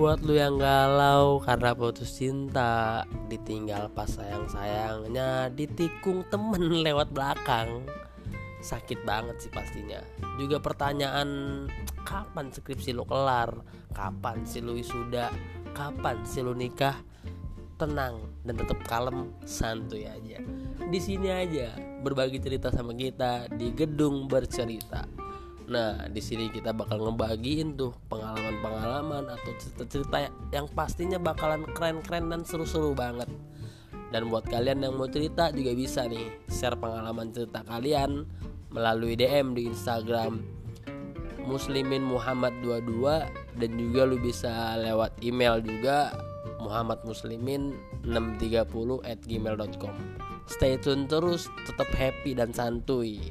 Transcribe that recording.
Buat lu yang galau karena putus cinta Ditinggal pas sayang-sayangnya Ditikung temen lewat belakang. Sakit banget sih pastinya. Juga pertanyaan Kapan skripsi lu kelar? Kapan sih lu wisuda? Kapan sih lu nikah? Tenang dan tetap kalem Santuy aja. Di sini aja berbagi cerita sama kita Di gedung bercerita. Nah, di sini kita bakal ngebagiin tuh pengalaman-pengalaman atau cerita-cerita yang pastinya bakalan keren-keren dan seru-seru banget. Dan buat kalian yang mau cerita juga bisa nih share pengalaman cerita kalian melalui DM di Instagram Muslimin Muhammad 22 dan juga lu bisa lewat email juga muhammadmuslimin 630 at gmail.com Stay tune terus, tetap happy dan santuy.